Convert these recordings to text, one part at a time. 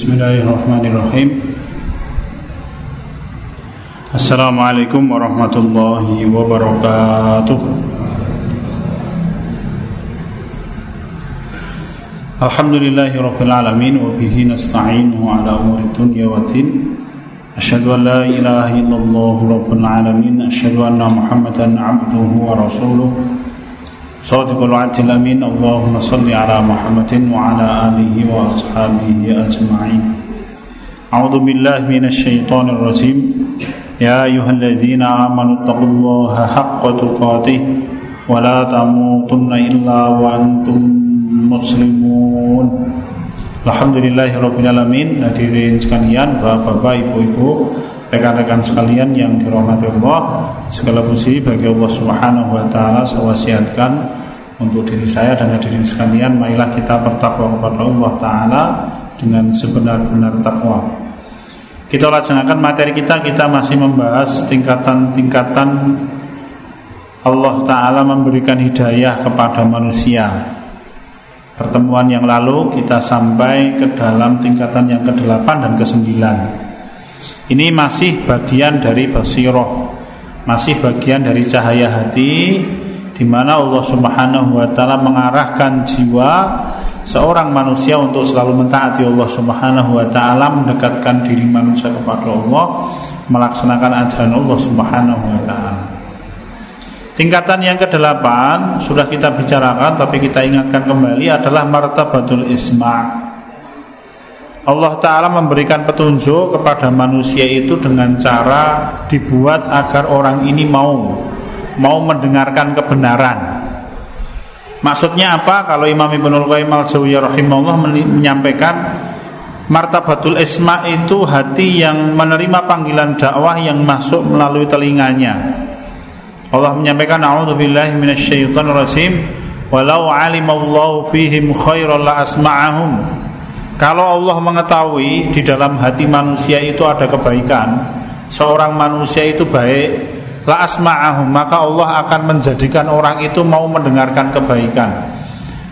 بسم الله الرحمن الرحيم السلام عليكم ورحمة الله وبركاته الحمد لله رب العالمين وبه نستعين على أمور الدنيا والدين أشهد أن لا إله إلا الله رب العالمين أشهد أن محمدا عبده ورسوله صادق الوعد الأمين. اللهم صل على محمد وعلى آله وأصحابه أجمعين. أعوذ بالله من الشيطان الرجيم. يا أيها الذين آمنوا اتقوا الله حق تقاته ولا تموتن إلا وأنتم مسلمون. Alhamdulillahirrahmanirrahim Hadirin sekalian, bapak-bapak, ibu-ibu Rekan-rekan sekalian yang dirahmati Allah Segala puji bagi Allah subhanahu wa ta'ala. Saya wasiatkan untuk diri saya dan hadirin sekalian Marilah kita bertakwa kepada Allah ta'ala Dengan sebenar-benar takwa. Kita laksanakan materi kita. Kita masih membahas tingkatan-tingkatan Allah ta'ala memberikan hidayah kepada manusia. Pertemuan yang lalu kita sampai ke dalam tingkatan yang ke-8 dan ke-9 Ini masih bagian dari basiroh Masih bagian dari cahaya hati di mana Allah Subhanahu wa taala mengarahkan jiwa seorang manusia untuk selalu mentaati Allah Subhanahu wa taala, mendekatkan diri manusia kepada Allah, melaksanakan ajaran Allah Subhanahu wa taala. Tingkatan yang ke-8 sudah kita bicarakan tapi kita ingatkan kembali adalah martabatul isma. Allah taala memberikan petunjuk kepada manusia itu dengan cara dibuat agar orang ini mau mau mendengarkan kebenaran. Maksudnya apa? Kalau Imam Ibnul Qayyim al-Jauziyah rahimahullah menyampaikan martabatul isma itu hati yang menerima panggilan dakwah yang masuk melalui telinganya Allah menyampaikan a'udzubillahi minasyaitonir rajim walau alimallahu fihim khairan la asma'ahum kalau Allah mengetahui di dalam hati manusia itu ada kebaikan seorang manusia itu baik la asma'ahum maka Allah akan menjadikan orang itu mau mendengarkan kebaikan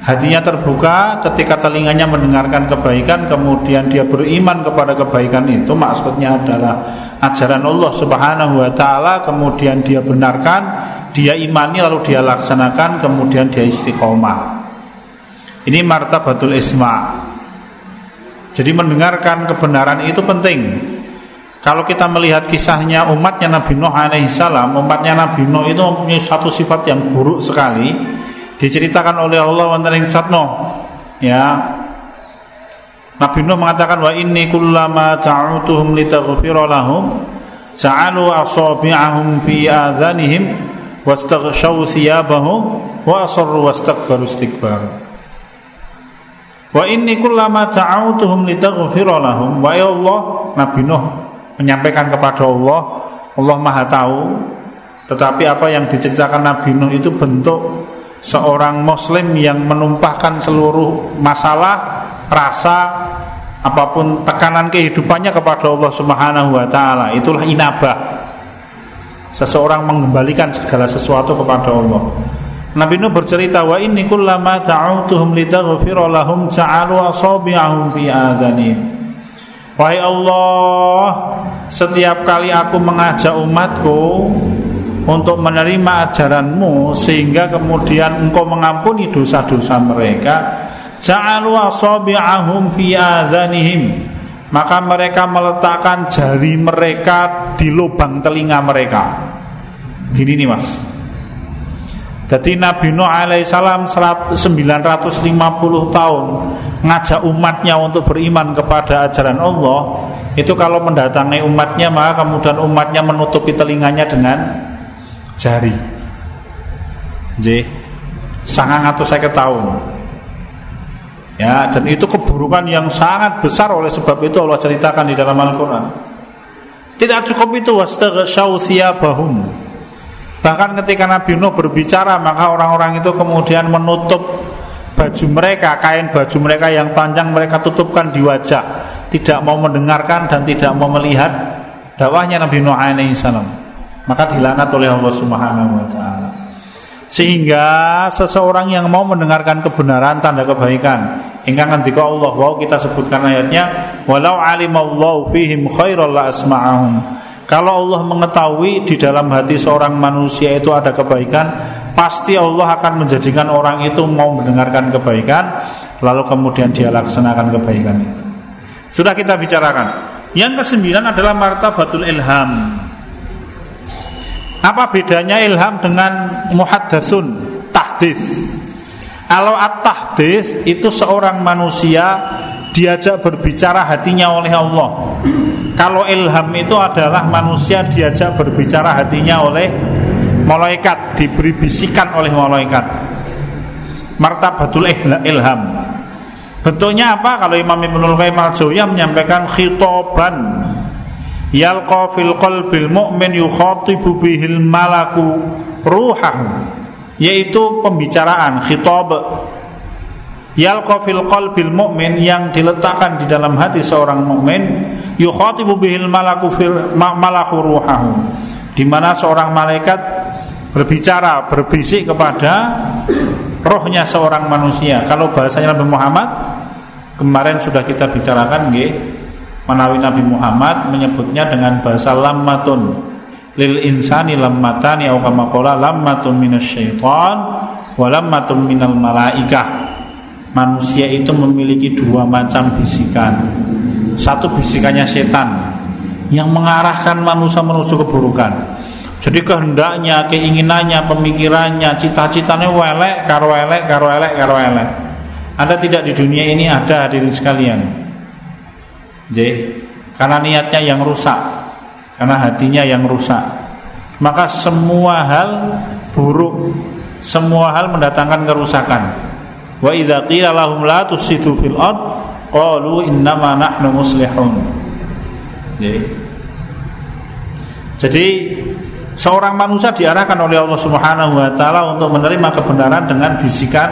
hatinya terbuka ketika telinganya mendengarkan kebaikan kemudian dia beriman kepada kebaikan itu maksudnya adalah ajaran Allah Subhanahu wa taala kemudian dia benarkan, dia imani lalu dia laksanakan kemudian dia istiqomah. Ini martabatul isma. Jadi mendengarkan kebenaran itu penting. Kalau kita melihat kisahnya umatnya Nabi Nuh alaihissalam, umatnya Nabi Nuh itu mempunyai satu sifat yang buruk sekali. Diceritakan oleh Allah ing ya Nabi Nuh mengatakan wa inni kullama ta'utuhum litaghfira lahum ja'alu asabi'ahum fi adhanihim wastaghshaw thiyabahum wa asarru wastakbaru istikbar Wa inni kullama ta'utuhum litaghfira lahum. Wa ya Allah Nabi Nuh menyampaikan kepada Allah Allah Maha tahu tetapi apa yang diceritakan Nabi Nuh itu bentuk seorang muslim yang menumpahkan seluruh masalah rasa apa pun tekanan kehidupannya kepada Allah Subhanahu wa taala. Itulah inabah. Seseorang mengembalikan segala sesuatu kepada Allah Nabi Nuh bercerita wa inni kullama ta'utuhum litaghfira lahum ja'alu asabi'ahum fi adhani Wahai Allah setiap kali aku mengajak umatku untuk menerima ajaranmu sehingga kemudian engkau mengampuni dosa-dosa mereka Ja'alu asabi'ahum fi adhanihim Maka mereka meletakkan jari mereka di lubang telinga mereka. Gini nih mas Jadi Nabi Nuh alaihissalam 950 tahun Ngajak umatnya untuk beriman kepada ajaran Allah Itu kalau mendatangi umatnya Maka kemudian umatnya menutupi telinganya dengan jari J Sangat atau saya ketahui Ya, dan itu keburukan yang sangat besar oleh sebab itu Allah ceritakan di dalam Al-Qur'an. Tidak cukup itu wastaghshaw thiyabahum. Bahkan ketika Nabi Nuh berbicara maka orang-orang itu kemudian menutup baju mereka, kain baju mereka yang panjang mereka tutupkan di wajah, tidak mau mendengarkan dan tidak mau melihat dakwahnya Nabi Nuh alaihi salam. Maka dilaknat oleh Allah Subhanahu wa taala. Sehingga seseorang yang mau mendengarkan kebenaran tanda kebaikan Ingkang ngendika Allah wow kita sebutkan ayatnya walau alimallahu fihim khairal la asma'ahum. Kalau Allah mengetahui di dalam hati seorang manusia itu ada kebaikan, pasti Allah akan menjadikan orang itu mau mendengarkan kebaikan, lalu kemudian dia laksanakan kebaikan itu. Sudah kita bicarakan. Yang kesembilan adalah martabatul ilham. Apa bedanya ilham dengan muhaddasun, tahdis? Kalau at-tahdis itu seorang manusia diajak berbicara hatinya oleh Allah. Kalau ilham itu adalah manusia diajak berbicara hatinya oleh malaikat, diberi bisikan oleh malaikat. Martabatul ilham. Bentuknya apa? Kalau Imam Ibnul Qayyim al menyampaikan khitoban yalqa fil qalbil mu'min yukhatibu bihil malaku ruhahu yaitu pembicaraan khitab yalqa fil qalbil mu'min yang diletakkan di dalam hati seorang mukmin yukhatibu bihil malaku fil malaku ruhahu. Di mana seorang malaikat berbicara berbisik kepada rohnya seorang manusia. Kalau bahasanya Nabi Muhammad kemarin sudah kita bicarakan nggih menawi Nabi Muhammad menyebutnya dengan bahasa lammatun. Lil insani lammatani au lammatun minasyaiton wa lammatun minal malaikah manusia itu memiliki dua macam bisikan satu bisikannya setan yang mengarahkan manusia menuju keburukan jadi kehendaknya, keinginannya, pemikirannya, cita-citanya welek, karo welek, karo welek, karo welek. Ada tidak di dunia ini ada hadirin sekalian. Jadi, karena niatnya yang rusak, karena hatinya yang rusak. Maka semua hal buruk, semua hal mendatangkan kerusakan. Wa idza qila lahum la tusidu fil ard qalu innama nahnu muslihun. Jadi, jadi seorang manusia diarahkan oleh Allah Subhanahu wa taala untuk menerima kebenaran dengan bisikan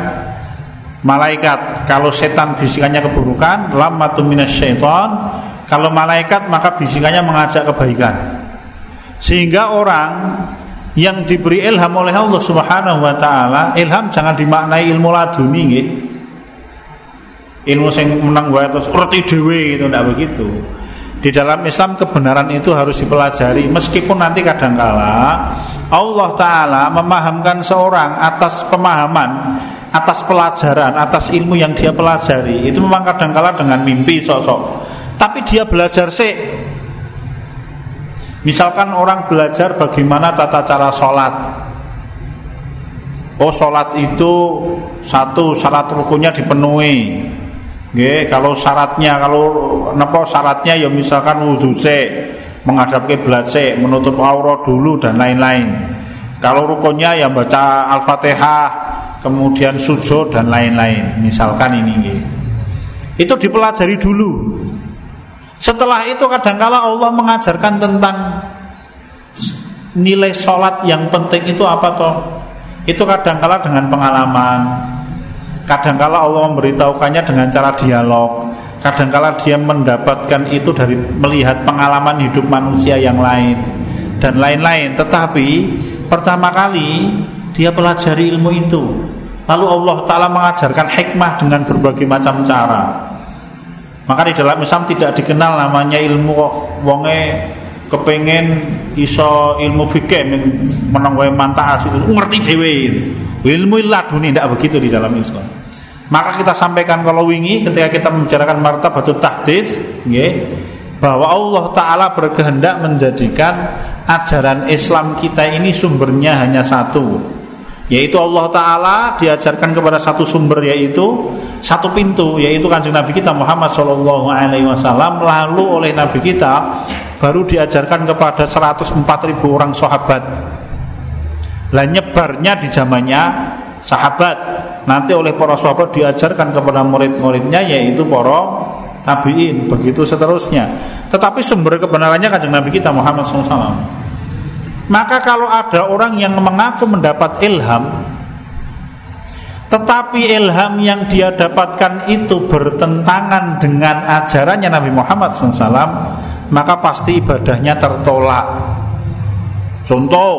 malaikat. Kalau setan bisikannya keburukan, lammatun minasyaiton kalau malaikat maka bisikannya mengajak kebaikan. Sehingga orang yang diberi ilham oleh Allah Subhanahu wa taala, ilham jangan dimaknai ilmu laduni nggih. Ilmu sing menang wae terus ngerti dhewe gitu ndak begitu. Di dalam Islam kebenaran itu harus dipelajari meskipun nanti kadangkala Allah taala memahamkan seorang atas pemahaman atas pelajaran, atas ilmu yang dia pelajari itu memang kadangkala dengan mimpi sosok tapi dia belajar sih misalkan orang belajar bagaimana tata cara sholat. Oh sholat itu satu syarat rukunnya dipenuhi. Oke, kalau syaratnya kalau apa syaratnya ya misalkan wudhu se menghadap kiblat se menutup aurat dulu dan lain-lain. Kalau rukunnya ya baca al-fatihah kemudian sujud dan lain-lain. Misalkan ini itu dipelajari dulu setelah itu kadangkala Allah mengajarkan tentang nilai sholat yang penting itu apa toh? Itu kadangkala dengan pengalaman. Kadangkala Allah memberitahukannya dengan cara dialog. Kadangkala dia mendapatkan itu dari melihat pengalaman hidup manusia yang lain dan lain-lain. Tetapi pertama kali dia pelajari ilmu itu. Lalu Allah Ta'ala mengajarkan hikmah dengan berbagai macam cara maka di dalam Islam tidak dikenal namanya ilmu wonge kepengen iso ilmu fikih menang wae mantaas itu ngerti dhewe. Ilmu laduni tidak begitu di dalam Islam. Maka kita sampaikan kalau wingi ketika kita membicarakan martabatut tahdits nggih bahwa Allah taala berkehendak menjadikan ajaran Islam kita ini sumbernya hanya satu yaitu Allah Taala diajarkan kepada satu sumber yaitu satu pintu yaitu kanjeng Nabi kita Muhammad Shallallahu Alaihi Wasallam. Lalu oleh Nabi kita baru diajarkan kepada 104 ribu orang sahabat. Lah nyebarnya di zamannya sahabat. Nanti oleh para sahabat diajarkan kepada murid-muridnya yaitu para tabiin. Begitu seterusnya. Tetapi sumber kebenarannya kanjeng Nabi kita Muhammad SAW maka kalau ada orang yang mengaku mendapat ilham Tetapi ilham yang dia dapatkan itu bertentangan dengan ajarannya Nabi Muhammad SAW Maka pasti ibadahnya tertolak Contoh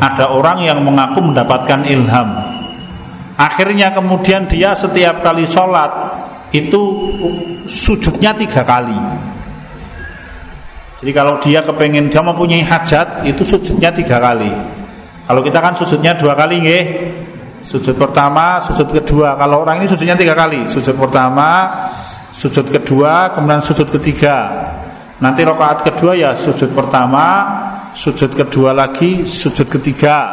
Ada orang yang mengaku mendapatkan ilham Akhirnya kemudian dia setiap kali sholat itu sujudnya tiga kali. Jadi kalau dia kepengen dia mempunyai hajat itu sujudnya tiga kali. Kalau kita kan sujudnya dua kali nggih. Sujud pertama, sujud kedua. Kalau orang ini sujudnya tiga kali. Sujud pertama, sujud kedua, kemudian sujud ketiga. Nanti rokaat kedua ya sujud pertama, sujud kedua lagi, sujud ketiga.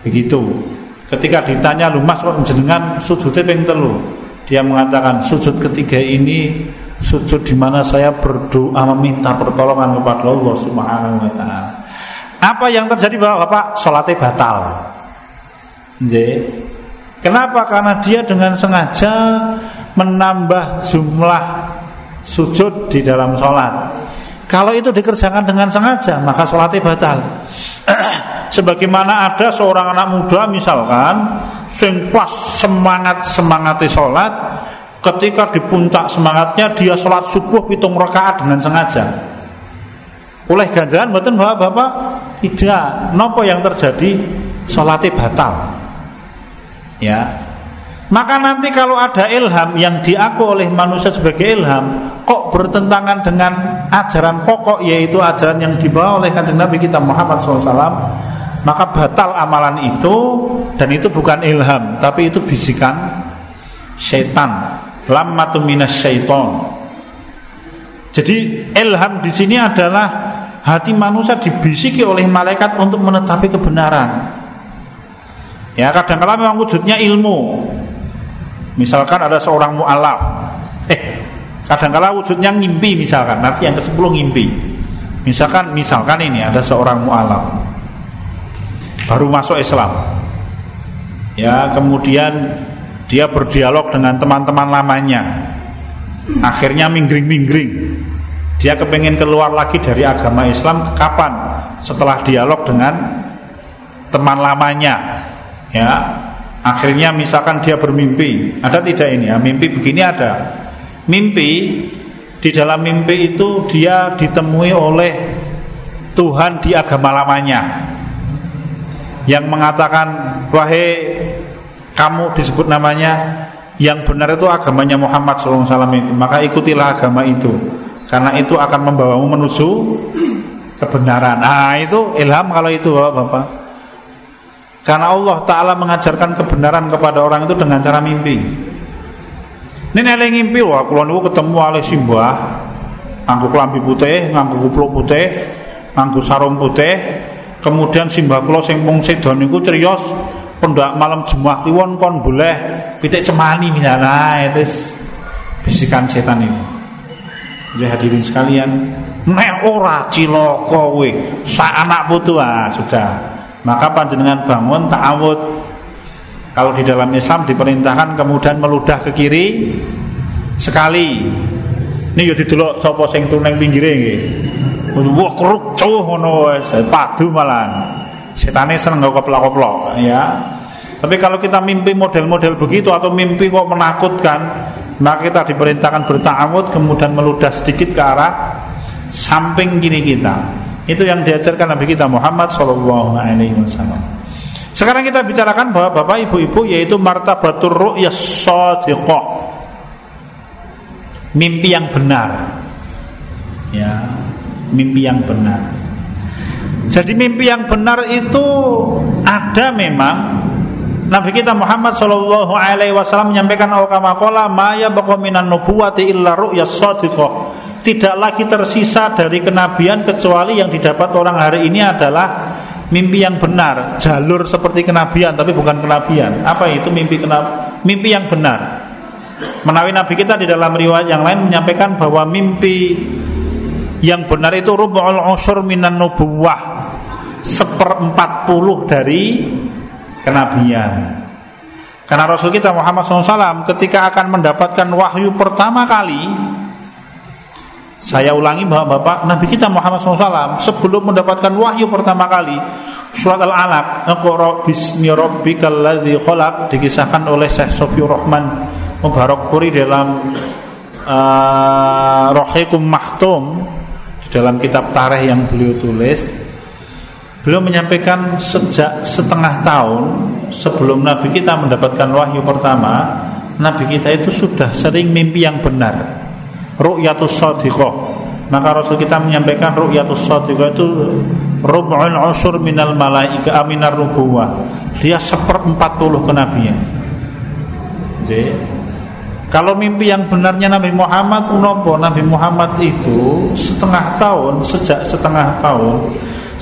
Begitu. Ketika ditanya lu mas kok jenengan sujudnya pengen telu. Dia mengatakan sujud ketiga ini sujud di mana saya berdoa meminta pertolongan kepada Allah Subhanahu wa taala. Apa yang terjadi Bapak? Salatnya batal. Kenapa? Karena dia dengan sengaja menambah jumlah sujud di dalam sholat. Kalau itu dikerjakan dengan sengaja, maka sholatnya batal. Sebagaimana ada seorang anak muda misalkan, sing semangat semangati sholat, ketika di puncak semangatnya dia sholat subuh hitung rakaat dengan sengaja. Oleh ganjaran betul bapak-bapak tidak. Nopo yang terjadi sholatnya batal. Ya, maka nanti kalau ada ilham yang diaku oleh manusia sebagai ilham Kok bertentangan dengan ajaran pokok yaitu ajaran yang dibawa oleh kanjeng Nabi kita Muhammad SAW Maka batal amalan itu dan itu bukan ilham Tapi itu bisikan syaitan Lammatu minas syaiton. Jadi ilham di sini adalah hati manusia dibisiki oleh malaikat untuk menetapi kebenaran. Ya kadang-kadang memang wujudnya ilmu. Misalkan ada seorang mu'alaf. Eh kadang-kala wujudnya ngimpi misalkan. Nanti yang ke-10 ngimpi. Misalkan misalkan ini ada seorang mu'alaf. Baru masuk Islam. Ya kemudian Dia berdialog dengan teman-teman lamanya Akhirnya minggring-minggring Dia kepengen keluar lagi dari agama Islam Kapan? Setelah dialog dengan teman lamanya Ya Akhirnya misalkan dia bermimpi, ada tidak ini ya? Mimpi begini ada. Mimpi di dalam mimpi itu dia ditemui oleh Tuhan di agama lamanya yang mengatakan wahai kamu disebut namanya yang benar itu agamanya Muhammad SAW itu. Maka ikutilah agama itu. Karena itu akan membawamu menuju kebenaran. Nah itu ilham kalau itu bapak-bapak. Karena Allah Ta'ala mengajarkan kebenaran kepada orang itu dengan cara mimpi. Ini ada ngimpi wah niku ketemu oleh simbah Nganggu kelambi putih, nganggu kupluk putih Nganggu sarung putih. Kemudian simbah kula sing mung sedon cerios pendak malam Jumat kliwon kon boleh pitik cemani misalnya itu bisikan setan itu. Jadi hadirin sekalian, nek ora ciloko we, sa anak putu ah sudah. Maka panjenengan bangun ta'awud kalau di dalam Islam diperintahkan kemudian meludah ke kiri sekali. Ini ya didelok sapa sing tuneng pinggire nggih. Wah keruk cuh ngono padu malan setane seneng keplok-keplok ya tapi kalau kita mimpi model-model begitu atau mimpi kok menakutkan maka kita diperintahkan berta'awud kemudian meludah sedikit ke arah samping kiri kita itu yang diajarkan Nabi kita Muhammad Shallallahu Alaihi Wasallam. Sekarang kita bicarakan bahwa bapak ibu-ibu yaitu martabatur ru'yah shadiqah. Mimpi yang benar. Ya, mimpi yang benar. Jadi mimpi yang benar itu ada memang Nabi kita Muhammad Shallallahu Alaihi Wasallam menyampaikan awkamakola maya bakominan nubuwati illa shadiqah tidak lagi tersisa dari kenabian kecuali yang didapat orang hari ini adalah mimpi yang benar, jalur seperti kenabian tapi bukan kenabian. Apa itu mimpi kenab mimpi yang benar? Menawi Nabi kita di dalam riwayat yang lain menyampaikan bahwa mimpi yang benar itu rub'ul usur minan nubuwah seperempat puluh dari kenabian. Karena Rasul kita Muhammad SAW ketika akan mendapatkan wahyu pertama kali saya ulangi bapak-bapak Nabi kita Muhammad SAW Sebelum mendapatkan wahyu pertama kali Surat Al-Alaq Iqra bismi rabbikal Dikisahkan oleh Syekh Sofiur Rahman Mubarak Puri dalam uh, Rohikum Mahtum Di dalam kitab tarikh yang beliau tulis Beliau menyampaikan sejak setengah tahun Sebelum Nabi kita mendapatkan wahyu pertama Nabi kita itu sudah sering mimpi yang benar. Ru'yatus sadiqah Maka Rasul kita menyampaikan Ru'yatus sadiqah itu Rub'un usur minal malaika aminar rubuwah. Dia seperempat puluh kenabian. Jadi kalau mimpi yang benarnya Nabi Muhammad Nabi Muhammad itu setengah tahun Sejak setengah tahun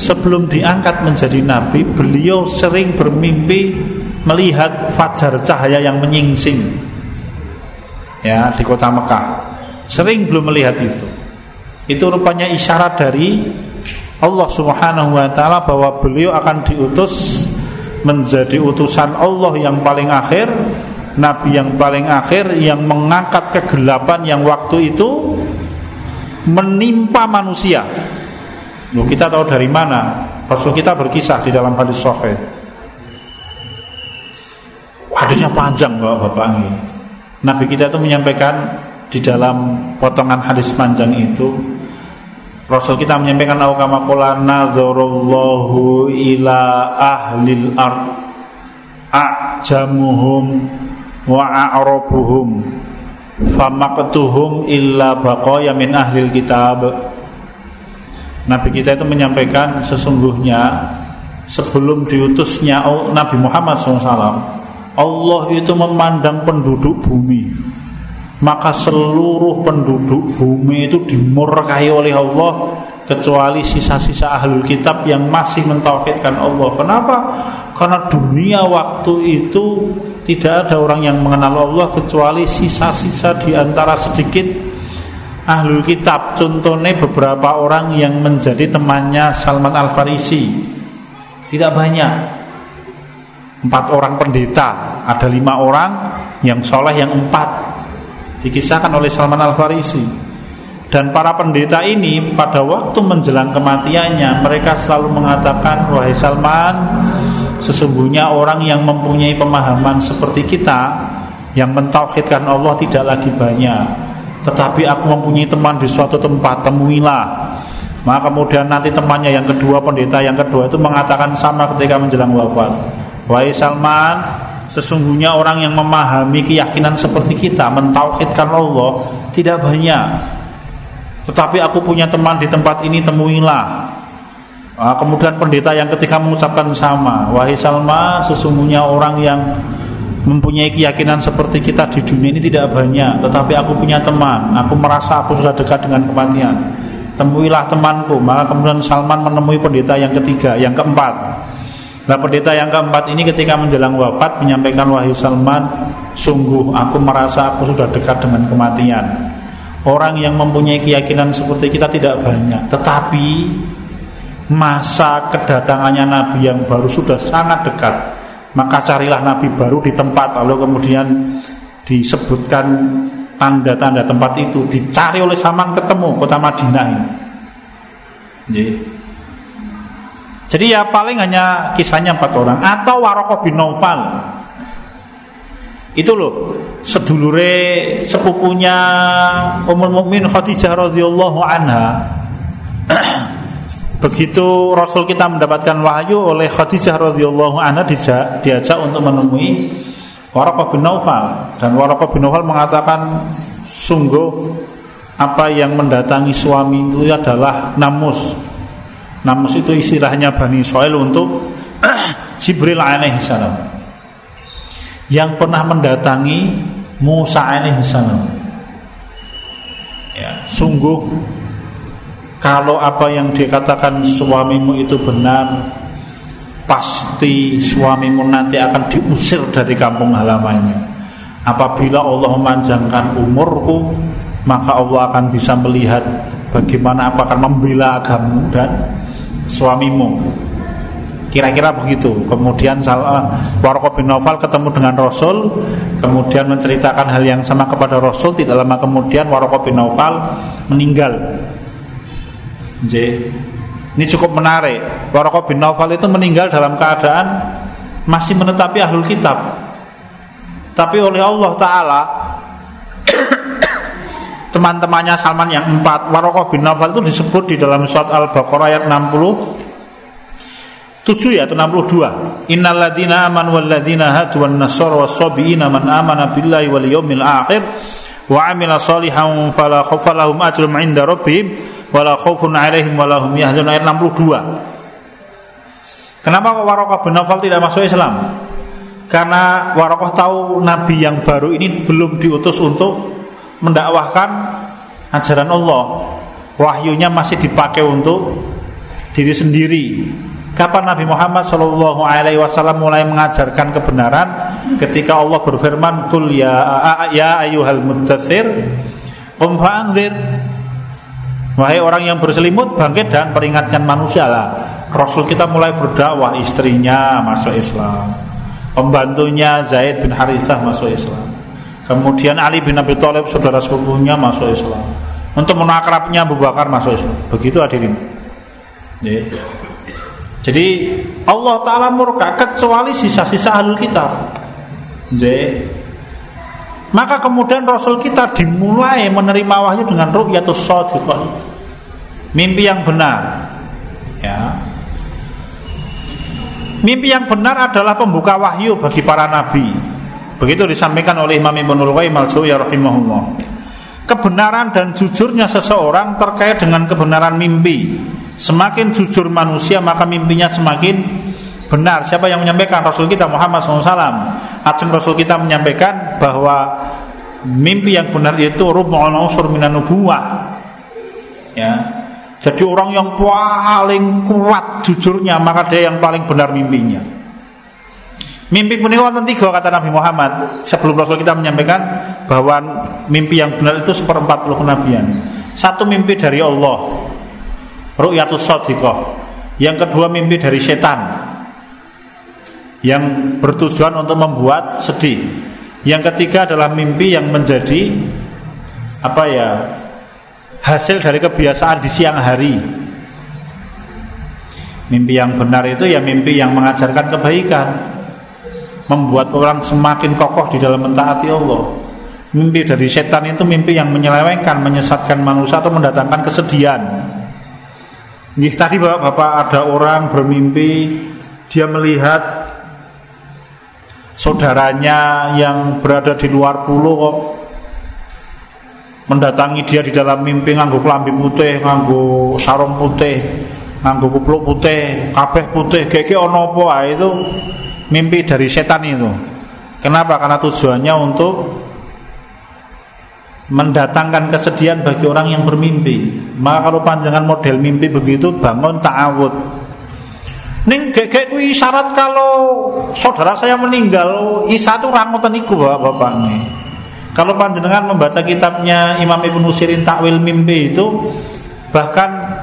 Sebelum diangkat menjadi Nabi Beliau sering bermimpi Melihat fajar cahaya yang menyingsing. Ya di kota Mekah. Sering belum melihat itu. Itu rupanya isyarat dari Allah subhanahu wa ta'ala Bahwa beliau akan diutus Menjadi utusan Allah yang paling akhir Nabi yang paling akhir yang mengangkat kegelapan yang waktu itu menimpa manusia. Loh, kita tahu dari mana? Rasul kita berkisah di dalam hadis sahih. Hadisnya panjang Bapak-bapak ini. Nabi kita itu menyampaikan di dalam potongan hadis panjang itu Rasul kita menyampaikan au kama qala nadzarallahu ila ahlil ard ajamuhum wa a'rabuhum famaqtuhum illa baqaya min ahlil kitab Nabi kita itu menyampaikan sesungguhnya sebelum diutusnya Nabi Muhammad SAW Allah itu memandang penduduk bumi maka seluruh penduduk bumi itu dimurkai oleh Allah kecuali sisa-sisa ahlul kitab yang masih mentauhidkan Allah. Kenapa? Karena dunia waktu itu tidak ada orang yang mengenal Allah kecuali sisa-sisa di antara sedikit ahlul kitab. Contohnya beberapa orang yang menjadi temannya Salman Al Farisi. Tidak banyak. Empat orang pendeta, ada lima orang yang soleh yang empat dikisahkan oleh Salman Al Farisi dan para pendeta ini pada waktu menjelang kematiannya mereka selalu mengatakan wahai Salman sesungguhnya orang yang mempunyai pemahaman seperti kita yang mentauhidkan Allah tidak lagi banyak tetapi aku mempunyai teman di suatu tempat temuilah. Maka kemudian nanti temannya yang kedua pendeta yang kedua itu mengatakan sama ketika menjelang wafat. Wahai Salman sesungguhnya orang yang memahami keyakinan seperti kita mentauhidkan Allah tidak banyak. Tetapi aku punya teman di tempat ini temuilah. Nah, Kemudian pendeta yang ketika mengucapkan sama Wahai Salma sesungguhnya orang yang mempunyai keyakinan seperti kita di dunia ini tidak banyak Tetapi aku punya teman. Aku merasa aku sudah dekat dengan kematian. Temuilah temanku. Maka kemudian Salman menemui pendeta yang ketiga Yang keempat. Nah pendeta yang keempat ini ketika menjelang wafat Menyampaikan wahai Salman Sungguh aku merasa aku sudah dekat dengan kematian. Orang yang mempunyai keyakinan seperti kita tidak banyak Tetapi Masa kedatangannya Nabi yang baru sudah sangat dekat Maka carilah Nabi baru di tempat Lalu kemudian disebutkan tanda-tanda tempat itu. Dicari oleh Saman ketemu kota Madinah ini. Jadi ya paling hanya kisahnya empat orang. Atau Warokoh bin Naufal. Itu loh sedulure sepupunya Ummul Mukmin Khadijah radhiyallahu anha. Begitu Rasul kita mendapatkan wahyu oleh Khadijah radhiyallahu anha diajak, diajak untuk menemui Waraqah bin Naufal dan Waraqah bin Naufal mengatakan sungguh apa yang mendatangi suami itu adalah namus. Namus itu istilahnya Bani Israel untuk Jibril alaihissalam yang pernah mendatangi Musa alaihissalam. Ya, sungguh kalau apa yang dikatakan suamimu itu benar, pasti suamimu nanti akan diusir dari kampung halamannya. Apabila Allah memanjangkan umurku, maka Allah akan bisa melihat bagaimana aku akan membela agamamu dan suamimu. Kira-kira begitu. Kemudian salah Warqa bin Nawfal ketemu dengan Rasul, kemudian menceritakan hal yang sama kepada Rasul. Tidak lama kemudian Warqa bin Nawfal meninggal. J. Ini cukup menarik. Warqa bin Nawfal itu meninggal dalam keadaan masih menetapi ahlul kitab. Tapi oleh Allah Taala teman-temannya Salman yang empat Warqa bin Nawfal itu disebut di dalam surat Al-Baqarah ayat 60 7 ya atau 62 innalladzina amanu walladzina hadu wan nasara was-sabiina man amana billahi wal yawmil akhir wa amila salihan ajrun 'inda rabbihim wala khaufun 'alaihim wala hum yahzanun ayat 62 Kenapa kok Warokah bin Nawfal tidak masuk Islam? Karena Warokah tahu Nabi yang baru ini belum diutus untuk mendakwahkan ajaran Allah. Wahyunya masih dipakai untuk diri sendiri. Kapan Nabi Muhammad Shallallahu Alaihi Wasallam mulai mengajarkan kebenaran? Ketika Allah berfirman, "Kul ya ya ayuhal muddatsir, qum fa'anzir." Wahai orang yang berselimut, bangkit dan peringatkan manusia lah. Rasul kita mulai berdakwah, istrinya masuk Islam, pembantunya Zaid bin Harithah masuk Islam, kemudian Ali bin Abi Thalib saudara sepupunya masuk Islam, untuk menakrabnya Abu Bakar masuk Islam. Begitu hadirin. Jadi Allah Ta'ala murka kecuali sisa-sisa ahlul kitab Maka kemudian Rasul kita dimulai menerima wahyu dengan ru'yatus shadiqah Mimpi yang benar ya. Mimpi yang benar adalah pembuka wahyu bagi para nabi Begitu disampaikan oleh Imam Ibnul Qayyim al-Jawziyah rahimahullah Kebenaran dan jujurnya seseorang terkait dengan kebenaran mimpi Semakin jujur manusia maka mimpinya semakin benar. Siapa yang menyampaikan Rasul kita Muhammad SAW? Ajeng Rasul kita menyampaikan bahwa mimpi yang benar itu rub'ul unsur minan nubuwah. Ya. Jadi orang yang paling kuat jujurnya maka dia yang paling benar mimpinya. Mimpi punika wonten tiga kata Nabi Muhammad sebelum Rasul kita menyampaikan bahwa mimpi yang benar itu seperempat puluh kenabian. Satu mimpi dari Allah, ru'yatus sadiqah. Yang kedua mimpi dari setan yang bertujuan untuk membuat sedih. Yang ketiga adalah mimpi yang menjadi apa ya? hasil dari kebiasaan di siang hari. Mimpi yang benar itu ya mimpi yang mengajarkan kebaikan, membuat orang semakin kokoh di dalam mentaati Allah. Mimpi dari setan itu mimpi yang menyelewengkan, menyesatkan manusia atau mendatangkan kesedihan. Nih tadi bapak-bapak ada orang bermimpi dia melihat saudaranya yang berada di luar pulau kok mendatangi dia di dalam mimpi nganggu kelambi putih, nganggu sarung putih, nganggu kupluk putih, kabeh putih, keke ono apa itu mimpi dari setan itu. Kenapa? Karena tujuannya untuk mendatangkan kesedihan bagi orang yang bermimpi. Maka kalau panjangan model mimpi begitu bangun ta'awud. Ning gek kuwi syarat kalau saudara saya meninggal, Isa itu rangutan iku Bapak. Kalau panjenengan membaca kitabnya Imam Ibnu Sirin Takwil Mimpi itu bahkan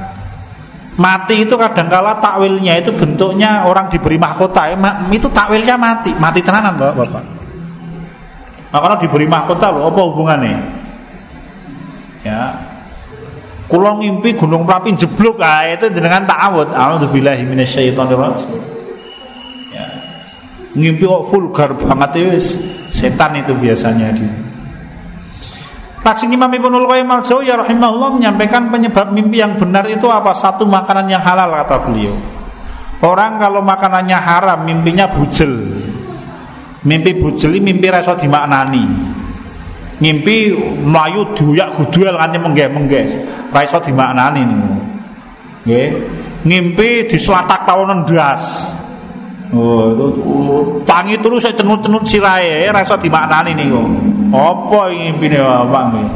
mati itu kadangkala takwilnya itu bentuknya orang diberi mahkota. Itu takwilnya mati. Mati tenanan bapak bapak. Nah, kalau diberi mahkota apa hubungannya? ya Kulo ngimpi gunung Merapi jeblok ah itu jenengan ta'awud. A'udzubillahi minasyaitonirrajim. Ya. Ngimpi kok vulgar banget ya setan itu biasanya di. Lajeng Imam Ibnul Qayyim al-Jauziyah rahimahullah menyampaikan penyebab mimpi yang benar itu apa? Satu makanan yang halal kata beliau. Orang kalau makanannya haram mimpinya bujel. Mimpi bujel ini mimpi rasa dimaknani ngimpi melayu duyak guduel nganti menggeh-menggeh ra iso dimaknani niku nggih ngimpi diselatak tahunan ndas Oh, tangi terus saya cenut-cenut sirahe ra iso dimaknani niku. Apa ngimpine Bapak nggih?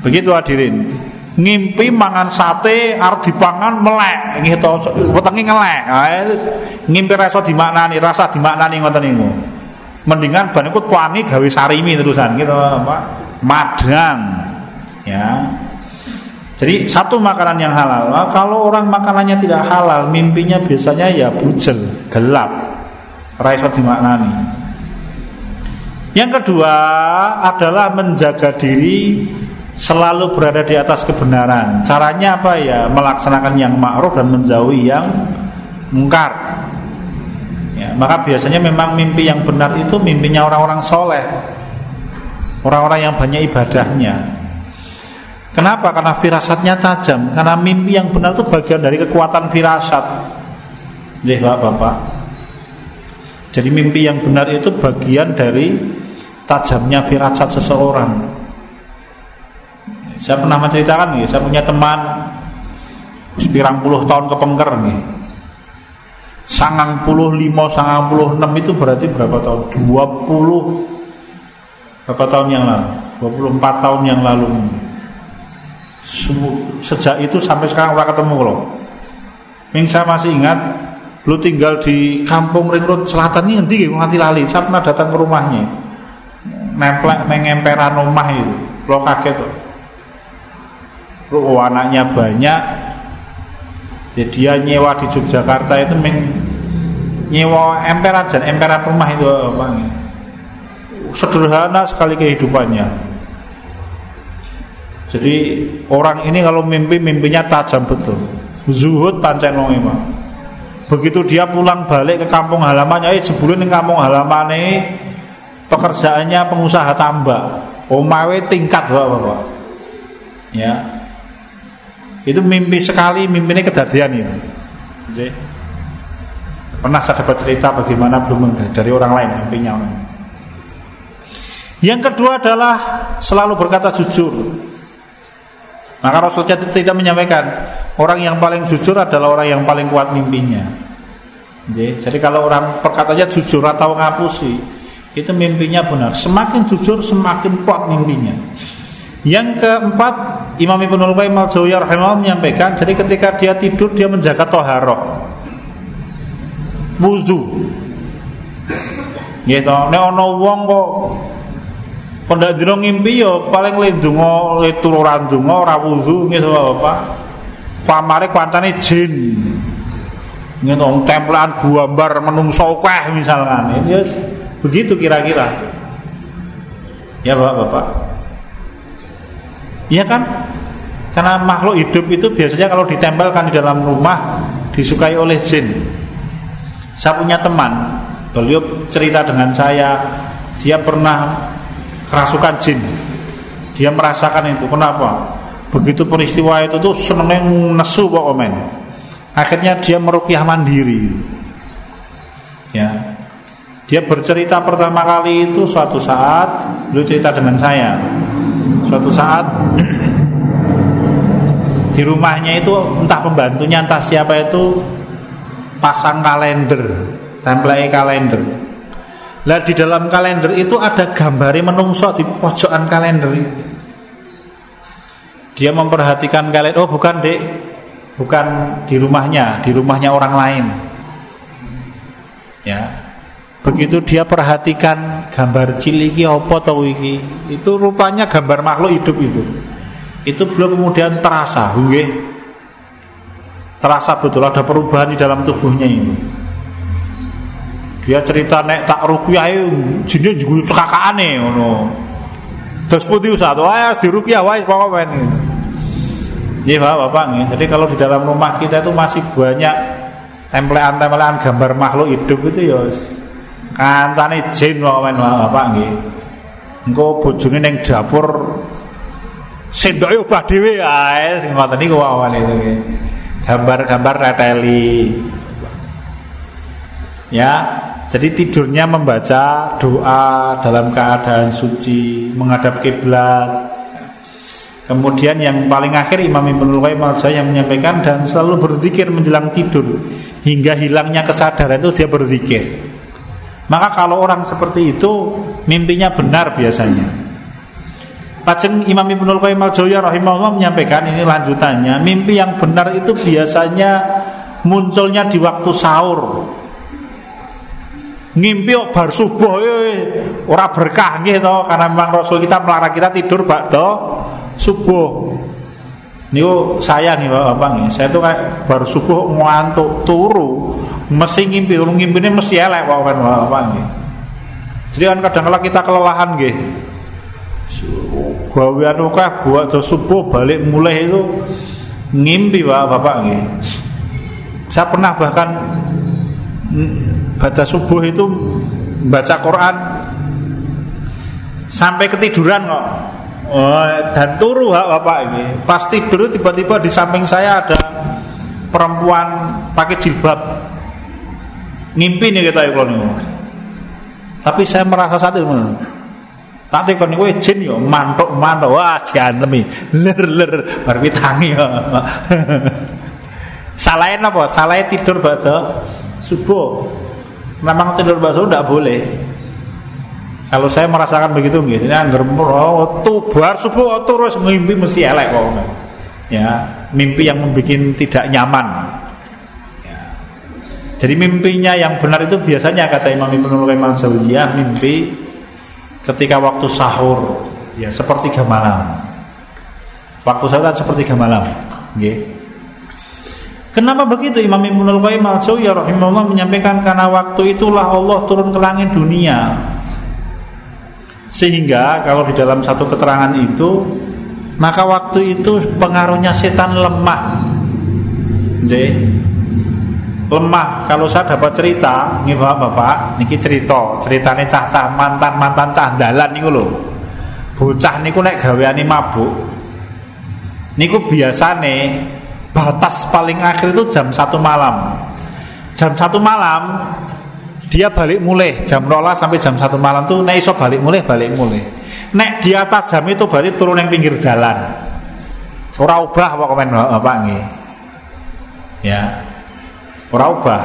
Begitu hadirin. Ngimpi mangan sate arep dipangan melek nggih to wetenge ngelek. Ngimpi ra iso dimaknani, rasa dimaknani ngoten niku mendingan ban ikut tuangi gawe sarimi terusan gitu Pak madang ya jadi satu makanan yang halal nah, kalau orang makanannya tidak halal mimpinya biasanya ya bujel gelap raiso dimaknani yang kedua adalah menjaga diri selalu berada di atas kebenaran. Caranya apa ya? Melaksanakan yang ma'ruf dan menjauhi yang mungkar. Maka biasanya memang mimpi yang benar itu mimpinya orang-orang soleh, orang-orang yang banyak ibadahnya. Kenapa? Karena firasatnya tajam. Karena mimpi yang benar itu bagian dari kekuatan firasat. Jadi Bapak. Jadi mimpi yang benar itu bagian dari tajamnya firasat seseorang. Saya pernah menceritakan nih, saya punya teman sepirang puluh tahun kepengker nih. Sangang puluh lima, sangang puluh enam itu berarti berapa tahun? Dua puluh berapa tahun yang lalu? Dua puluh empat tahun yang lalu. Sejak itu sampai sekarang orang ketemu loh. Yang saya masih ingat Lu tinggal di kampung Ring Selatan ini nanti nganti lali. Saya pernah datang ke rumahnya. Nemplek mengemperan rumah itu. Lo kaget tuh. Lu oh, anaknya banyak. Jadi dia nyewa di Yogyakarta itu meng, nyewa emperan dan emperan rumah itu apa Sederhana sekali kehidupannya. Jadi orang ini kalau mimpi mimpinya tajam betul. Zuhud pancen wong Begitu dia pulang balik ke kampung halamannya, eh sebelum di kampung halaman ini pekerjaannya pengusaha tambak. Omawe tingkat bapak, Ya, itu mimpi sekali, mimpi ini kejadian ini. Jadi, pernah saya dapat cerita bagaimana belum dari orang lain mimpinya. Yang kedua adalah selalu berkata jujur. Maka Rasulullah tidak menyampaikan orang yang paling jujur adalah orang yang paling kuat mimpinya. Jadi kalau orang perkataannya jujur atau ngapusi, itu mimpinya benar. Semakin jujur semakin kuat mimpinya. Yang keempat, Imam Ibnu Qayyim al-Jauziyah rahimahullah menyampaikan, jadi ketika dia tidur dia menjaga toharoh, wudu. Gitu. Nek ana wong kok Pendak dina ngimpi ya paling le donga le turu ora wudu gitu apa. Pamare kancane jin. Ngono templan gambar menungso akeh misalkan. Itu begitu kira-kira. Ya Bapak-bapak. Iya kan? Karena makhluk hidup itu biasanya kalau ditempelkan di dalam rumah disukai oleh jin. Saya punya teman, beliau cerita dengan saya, dia pernah kerasukan jin. Dia merasakan itu. Kenapa? Begitu peristiwa itu tuh senengnya nesu kok omen. Akhirnya dia merukyah mandiri. Ya. Dia bercerita pertama kali itu suatu saat beliau cerita dengan saya. Suatu saat di rumahnya itu entah pembantunya entah siapa itu pasang kalender, template kalender. Lah di dalam kalender itu ada gambar menungso di pojokan kalender. Dia memperhatikan kalender. Oh bukan dek, bukan di rumahnya, di rumahnya orang lain. Ya, begitu dia perhatikan gambar ciliki opo tau iki, itu rupanya gambar makhluk hidup itu. Itu belum kemudian terasa, nggih. Terasa betul ada perubahan di dalam tubuhnya itu. Dia cerita nek tak rukyah jine juga cekakane ngono. Terus putih satu wae di rukyah wae pokoke Iya Pak, Bapak nih. Jadi kalau di dalam rumah kita itu masih banyak templean-templean gambar makhluk hidup itu ya kancane jin pokoke Bapak nggih. Engko bojone ning dapur sendoke obah dhewe ae sing ngoten niku wawan itu Gambar-gambar reteli. Ya, jadi tidurnya membaca doa dalam keadaan suci, menghadap kiblat. Kemudian yang paling akhir Imam Ibnu Qayyim yang menyampaikan dan selalu berzikir menjelang tidur hingga hilangnya kesadaran itu dia berzikir. Maka kalau orang seperti itu mimpinya benar biasanya. Paceng Imam Ibnu Qayyim al-Jauziyah rahimahullah menyampaikan ini lanjutannya, mimpi yang benar itu biasanya munculnya di waktu sahur ngimpi kok bar subuh ora berkah nggih to karena memang Rasul kita melarang kita tidur bakdo subuh. Niku saya nih Bapak nih, saya tuh kayak baru subuh ngantuk turu, mesti ngimpi, ngimpi ngimpine mesti elek Bapak Bapak nih. Jadi kan kadang-kala kita kelelahan nggih. Gawean akeh buat subuh balik mulai itu ngimpi Pak Bapak nih. Saya pernah bahkan baca subuh itu baca Quran sampai ketiduran kok. Oh, dan turu hak bapak ini. Pas tidur tiba-tiba di samping saya ada perempuan pakai jilbab. Ngimpi nih kita nih. Tapi saya merasa satu Tak tekon kowe jin yo mantuk-mantuk wah diantemi. Ler ler bar tangi yo. Salahin apa? Salahin tidur pada subuh. Memang tidur subuh tidak boleh. Kalau saya merasakan begitu gitu, ini anggar oh, tuh bar subuh oh, terus mimpi mesti elek kok. Ya, mimpi yang membuat tidak nyaman. Ya. Jadi mimpinya yang benar itu biasanya kata Imam Ibnu Qayyim al mimpi ketika waktu sahur ya sepertiga malam. Waktu sahur kan sepertiga malam. Okay. Kenapa begitu Imam Ibnu Qayyim al-Jauziyah rahimahullah menyampaikan karena waktu itulah Allah turun ke langit dunia. Sehingga kalau di dalam satu keterangan itu maka waktu itu pengaruhnya setan lemah. Jadi lemah. Kalau saya dapat cerita nih bapak bapak niki cerita. Ceritanya cah cah mantan mantan cah dalan niku lho. Bocah niku nek gaweane mabuk niku biasane batas paling akhir itu jam satu malam. Jam satu malam dia balik mulai jam rola sampai jam satu malam tuh nek iso balik mulai balik mulai nek di atas jam itu berarti turun yang pinggir jalan ora ubah apa komen bapak nih ya Ora ubah.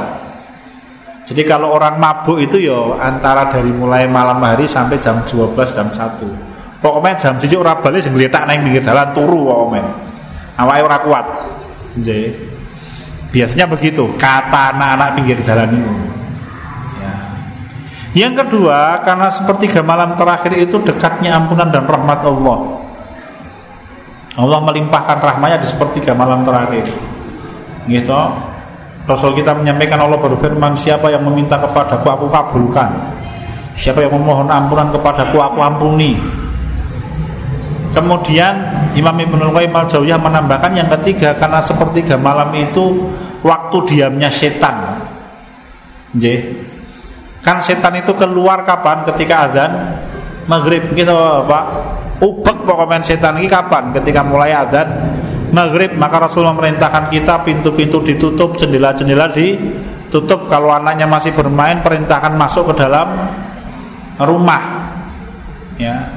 Jadi kalau orang mabuk itu yo ya antara dari mulai malam hari sampai jam 12 jam 1. Pokoknya jam siji ora balik sing ngletak nang pinggir jalan turu pokoknya. Awake ora kuat. Nggih. Biasanya begitu kata anak-anak pinggir jalan itu. Ya. Yang kedua, karena sepertiga malam terakhir itu dekatnya ampunan dan rahmat Allah. Allah melimpahkan rahmatnya di sepertiga malam terakhir. Gitu. Rasul kita menyampaikan Allah berfirman Siapa yang meminta kepadaku aku kabulkan Siapa yang memohon ampunan kepadaku aku ampuni Kemudian Imam Ibn Qayyim al-Jawiyah menambahkan yang ketiga Karena sepertiga malam itu Waktu diamnya setan J. Kan setan itu keluar kapan ketika azan Maghrib gitu Pak Ubek pokoknya setan ini kapan ketika mulai azan maghrib maka Rasul memerintahkan kita pintu-pintu ditutup, jendela-jendela ditutup. Kalau anaknya masih bermain, perintahkan masuk ke dalam rumah. Ya.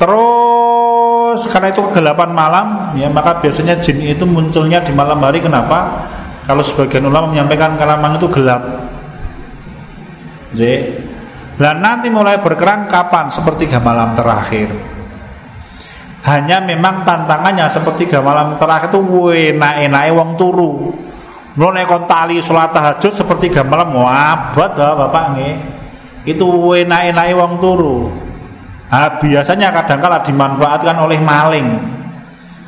Terus karena itu kegelapan malam, ya maka biasanya jin itu munculnya di malam hari. Kenapa? Kalau sebagian ulama menyampaikan karena memang itu gelap. Dan nanti mulai berkerang kapan? Sepertiga malam terakhir. Hanya memang tantangannya seperti malam terakhir itu enak-enak wong turu. Lo kon tali sholat tahajud seperti malam wabot Bapak nih. Itu enak-enak wong turu. Nah, biasanya kadang kala dimanfaatkan oleh maling.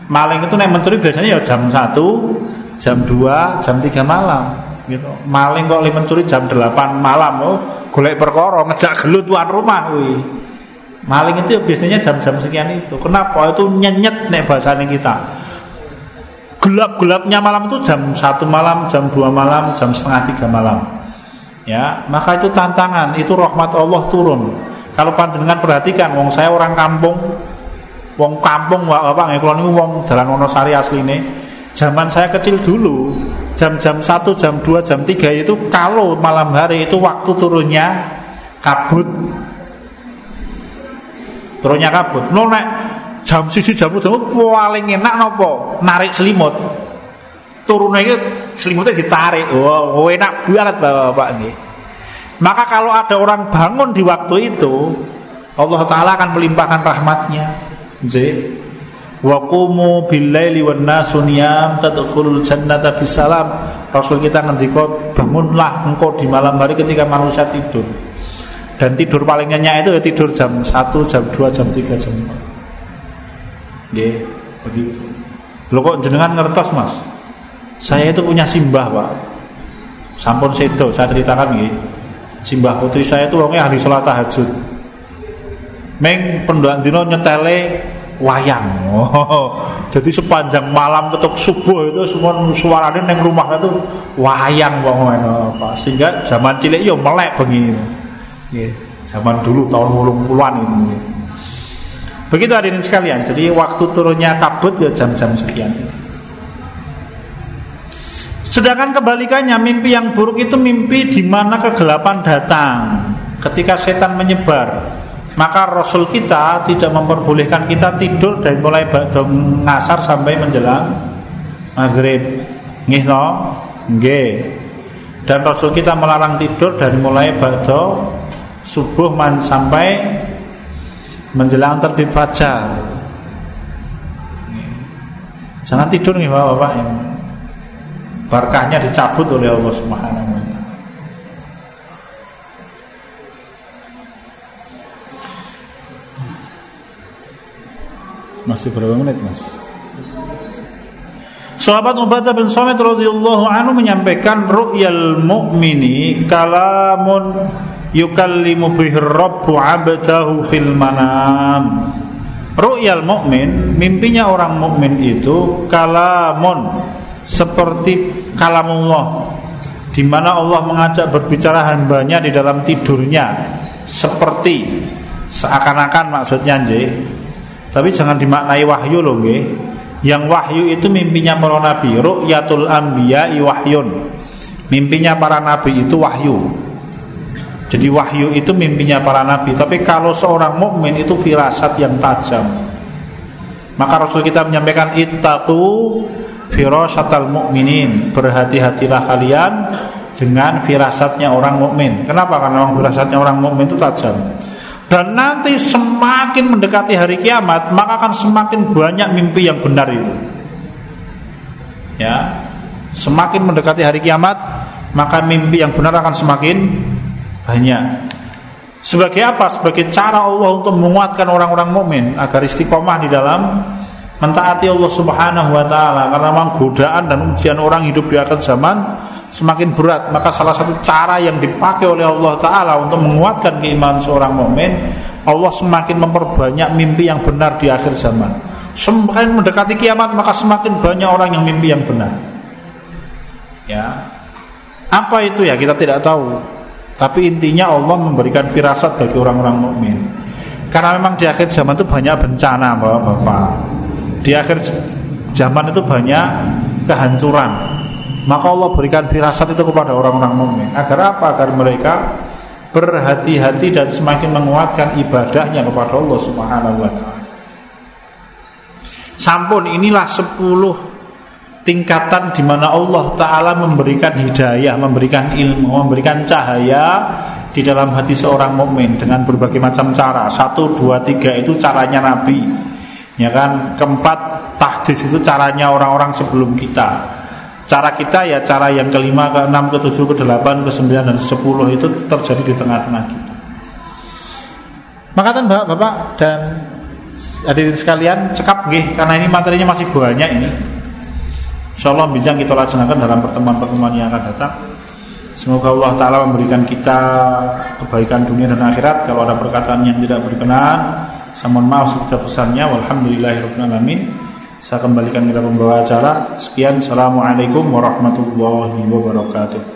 Maling itu nek mencuri biasanya ya jam 1, jam 2, jam 3 malam gitu. Maling kok mencuri jam 8 malam oh golek perkara ngejak gelut tuan rumah kuwi. Maling itu biasanya jam-jam sekian itu. Kenapa? Itu nyenyet nek bahasanya kita. Gelap-gelapnya malam itu jam satu malam, jam dua malam, jam setengah tiga malam. Ya, maka itu tantangan, itu rahmat Allah turun. Kalau panjenengan perhatikan, wong saya orang kampung, wong kampung apa nggak kalau wong jalan Wonosari asli ini. Zaman saya kecil dulu, jam-jam satu, jam dua, jam tiga itu kalau malam hari itu waktu turunnya kabut Turunnya kabut. Lo nek jam siji jam jam paling enak nopo narik selimut. Turunnya itu selimutnya ditarik. Wow, oh, enak banget bapak ini. Maka kalau ada orang bangun di waktu itu, Allah Taala akan melimpahkan rahmatnya. J. Wa qumu billaili wan nasu niyam tadkhulul jannata bisalam. Rasul kita ngendika bangunlah engkau di malam hari ketika manusia tidur. Dan tidur paling nyenyak itu ya tidur jam 1, jam 2, jam 3, jam 4 Oke, begitu. Lo kok jenengan ngertos mas? Saya itu punya simbah pak. Sampun sedo, saya ceritakan gitu Simbah putri saya itu orangnya ahli sholat tahajud. Meng pendoan dino nyetele wayang. Oh, Jadi sepanjang malam ketuk subuh itu semua suaranya neng rumah itu wayang pokoknya Sehingga zaman cilik yo melek begini ya, zaman dulu tahun mulung puluhan ini. Begitu hadirin sekalian jadi waktu turunnya kabut ya jam-jam sekian. Sedangkan kebalikannya mimpi yang buruk itu mimpi di mana kegelapan datang. Ketika setan menyebar. Maka Rasul kita tidak memperbolehkan kita tidur dari mulai ngasar sampai menjelang maghrib. Nggih to? Nggih. Dan Rasul kita melarang tidur dari mulai ba'da subuh man sampai menjelang terbit fajar. Jangan tidur nih Bapak-bapak Barkahnya dicabut oleh Allah Subhanahu Masih berapa menit, Mas? Sahabat Ubadah bin Samit radhiyallahu anhu menyampaikan ru'yal mu'mini kalamun yukallimu bihi rabbu 'abdahu fil manam. Ru'yal mukmin, mimpinya orang mukmin itu kalamun seperti kalamullah di mana Allah mengajak berbicara hambanya di dalam tidurnya seperti seakan-akan maksudnya nggih tapi jangan dimaknai wahyu loh nggih. Yang wahyu itu mimpinya para nabi. Ru'yatul anbiya wahyun. Mimpinya para nabi itu wahyu. Jadi wahyu itu mimpinya para nabi. Tapi kalau seorang mukmin itu firasat yang tajam. Maka Rasul kita menyampaikan ittaqu firasatal mukminin berhati-hatilah kalian dengan firasatnya orang mukmin. Kenapa? Karena firasatnya orang mukmin itu tajam. Dan nanti semakin mendekati hari kiamat, maka akan semakin banyak mimpi yang benar itu. Ya. Semakin mendekati hari kiamat, maka mimpi yang benar akan semakin banyak. Sebagai apa? Sebagai cara Allah untuk menguatkan orang-orang mukmin agar istiqomah di dalam mentaati Allah Subhanahu wa taala karena memang godaan dan ujian orang hidup di akhir zaman semakin berat. Maka salah satu cara yang dipakai oleh Allah taala untuk menguatkan keimanan seorang mukmin Allah semakin memperbanyak mimpi yang benar di akhir zaman. Semakin mendekati kiamat maka semakin banyak orang yang mimpi yang benar. Ya. Apa itu? Ya kita tidak tahu. Tapi intinya Allah memberikan firasat bagi orang-orang mukmin karena memang di akhir zaman itu banyak bencana Bapak-bapak. Di akhir zaman itu banyak kehancuran. Maka Allah berikan firasat itu kepada orang-orang mukmin. Agar apa? Agar mereka berhati-hati dan semakin menguatkan ibadahnya kepada Allah Subhanahu wa taala. Sampun inilah sepuluh tingkatan di mana Allah taala memberikan hidayah, memberikan ilmu, memberikan cahaya di dalam hati seorang mukmin dengan berbagai macam cara. Satu, dua, tiga itu caranya Nabi. Ya kan keempat tahdis itu caranya orang-orang sebelum kita. Cara kita ya cara yang kelima, ke enam, ke tujuh, ke delapan, ke sembilan dan sepuluh itu terjadi di tengah-tengah kita. Makatan bapak, bapak dan hadirin sekalian cekap gih karena ini materinya masih banyak ini. Insya Allah bisa kita laksanakan dalam pertemuan-pertemuan yang akan datang. Semoga Allah Ta'ala memberikan kita kebaikan dunia dan akhirat Kalau ada perkataan yang tidak berkenan saya mohon maaf sebesar besarnya. Walhamdulillahirobbilalamin. Saya kembalikan kepada pembawa acara. Sekian. Assalamualaikum warahmatullahi wabarakatuh.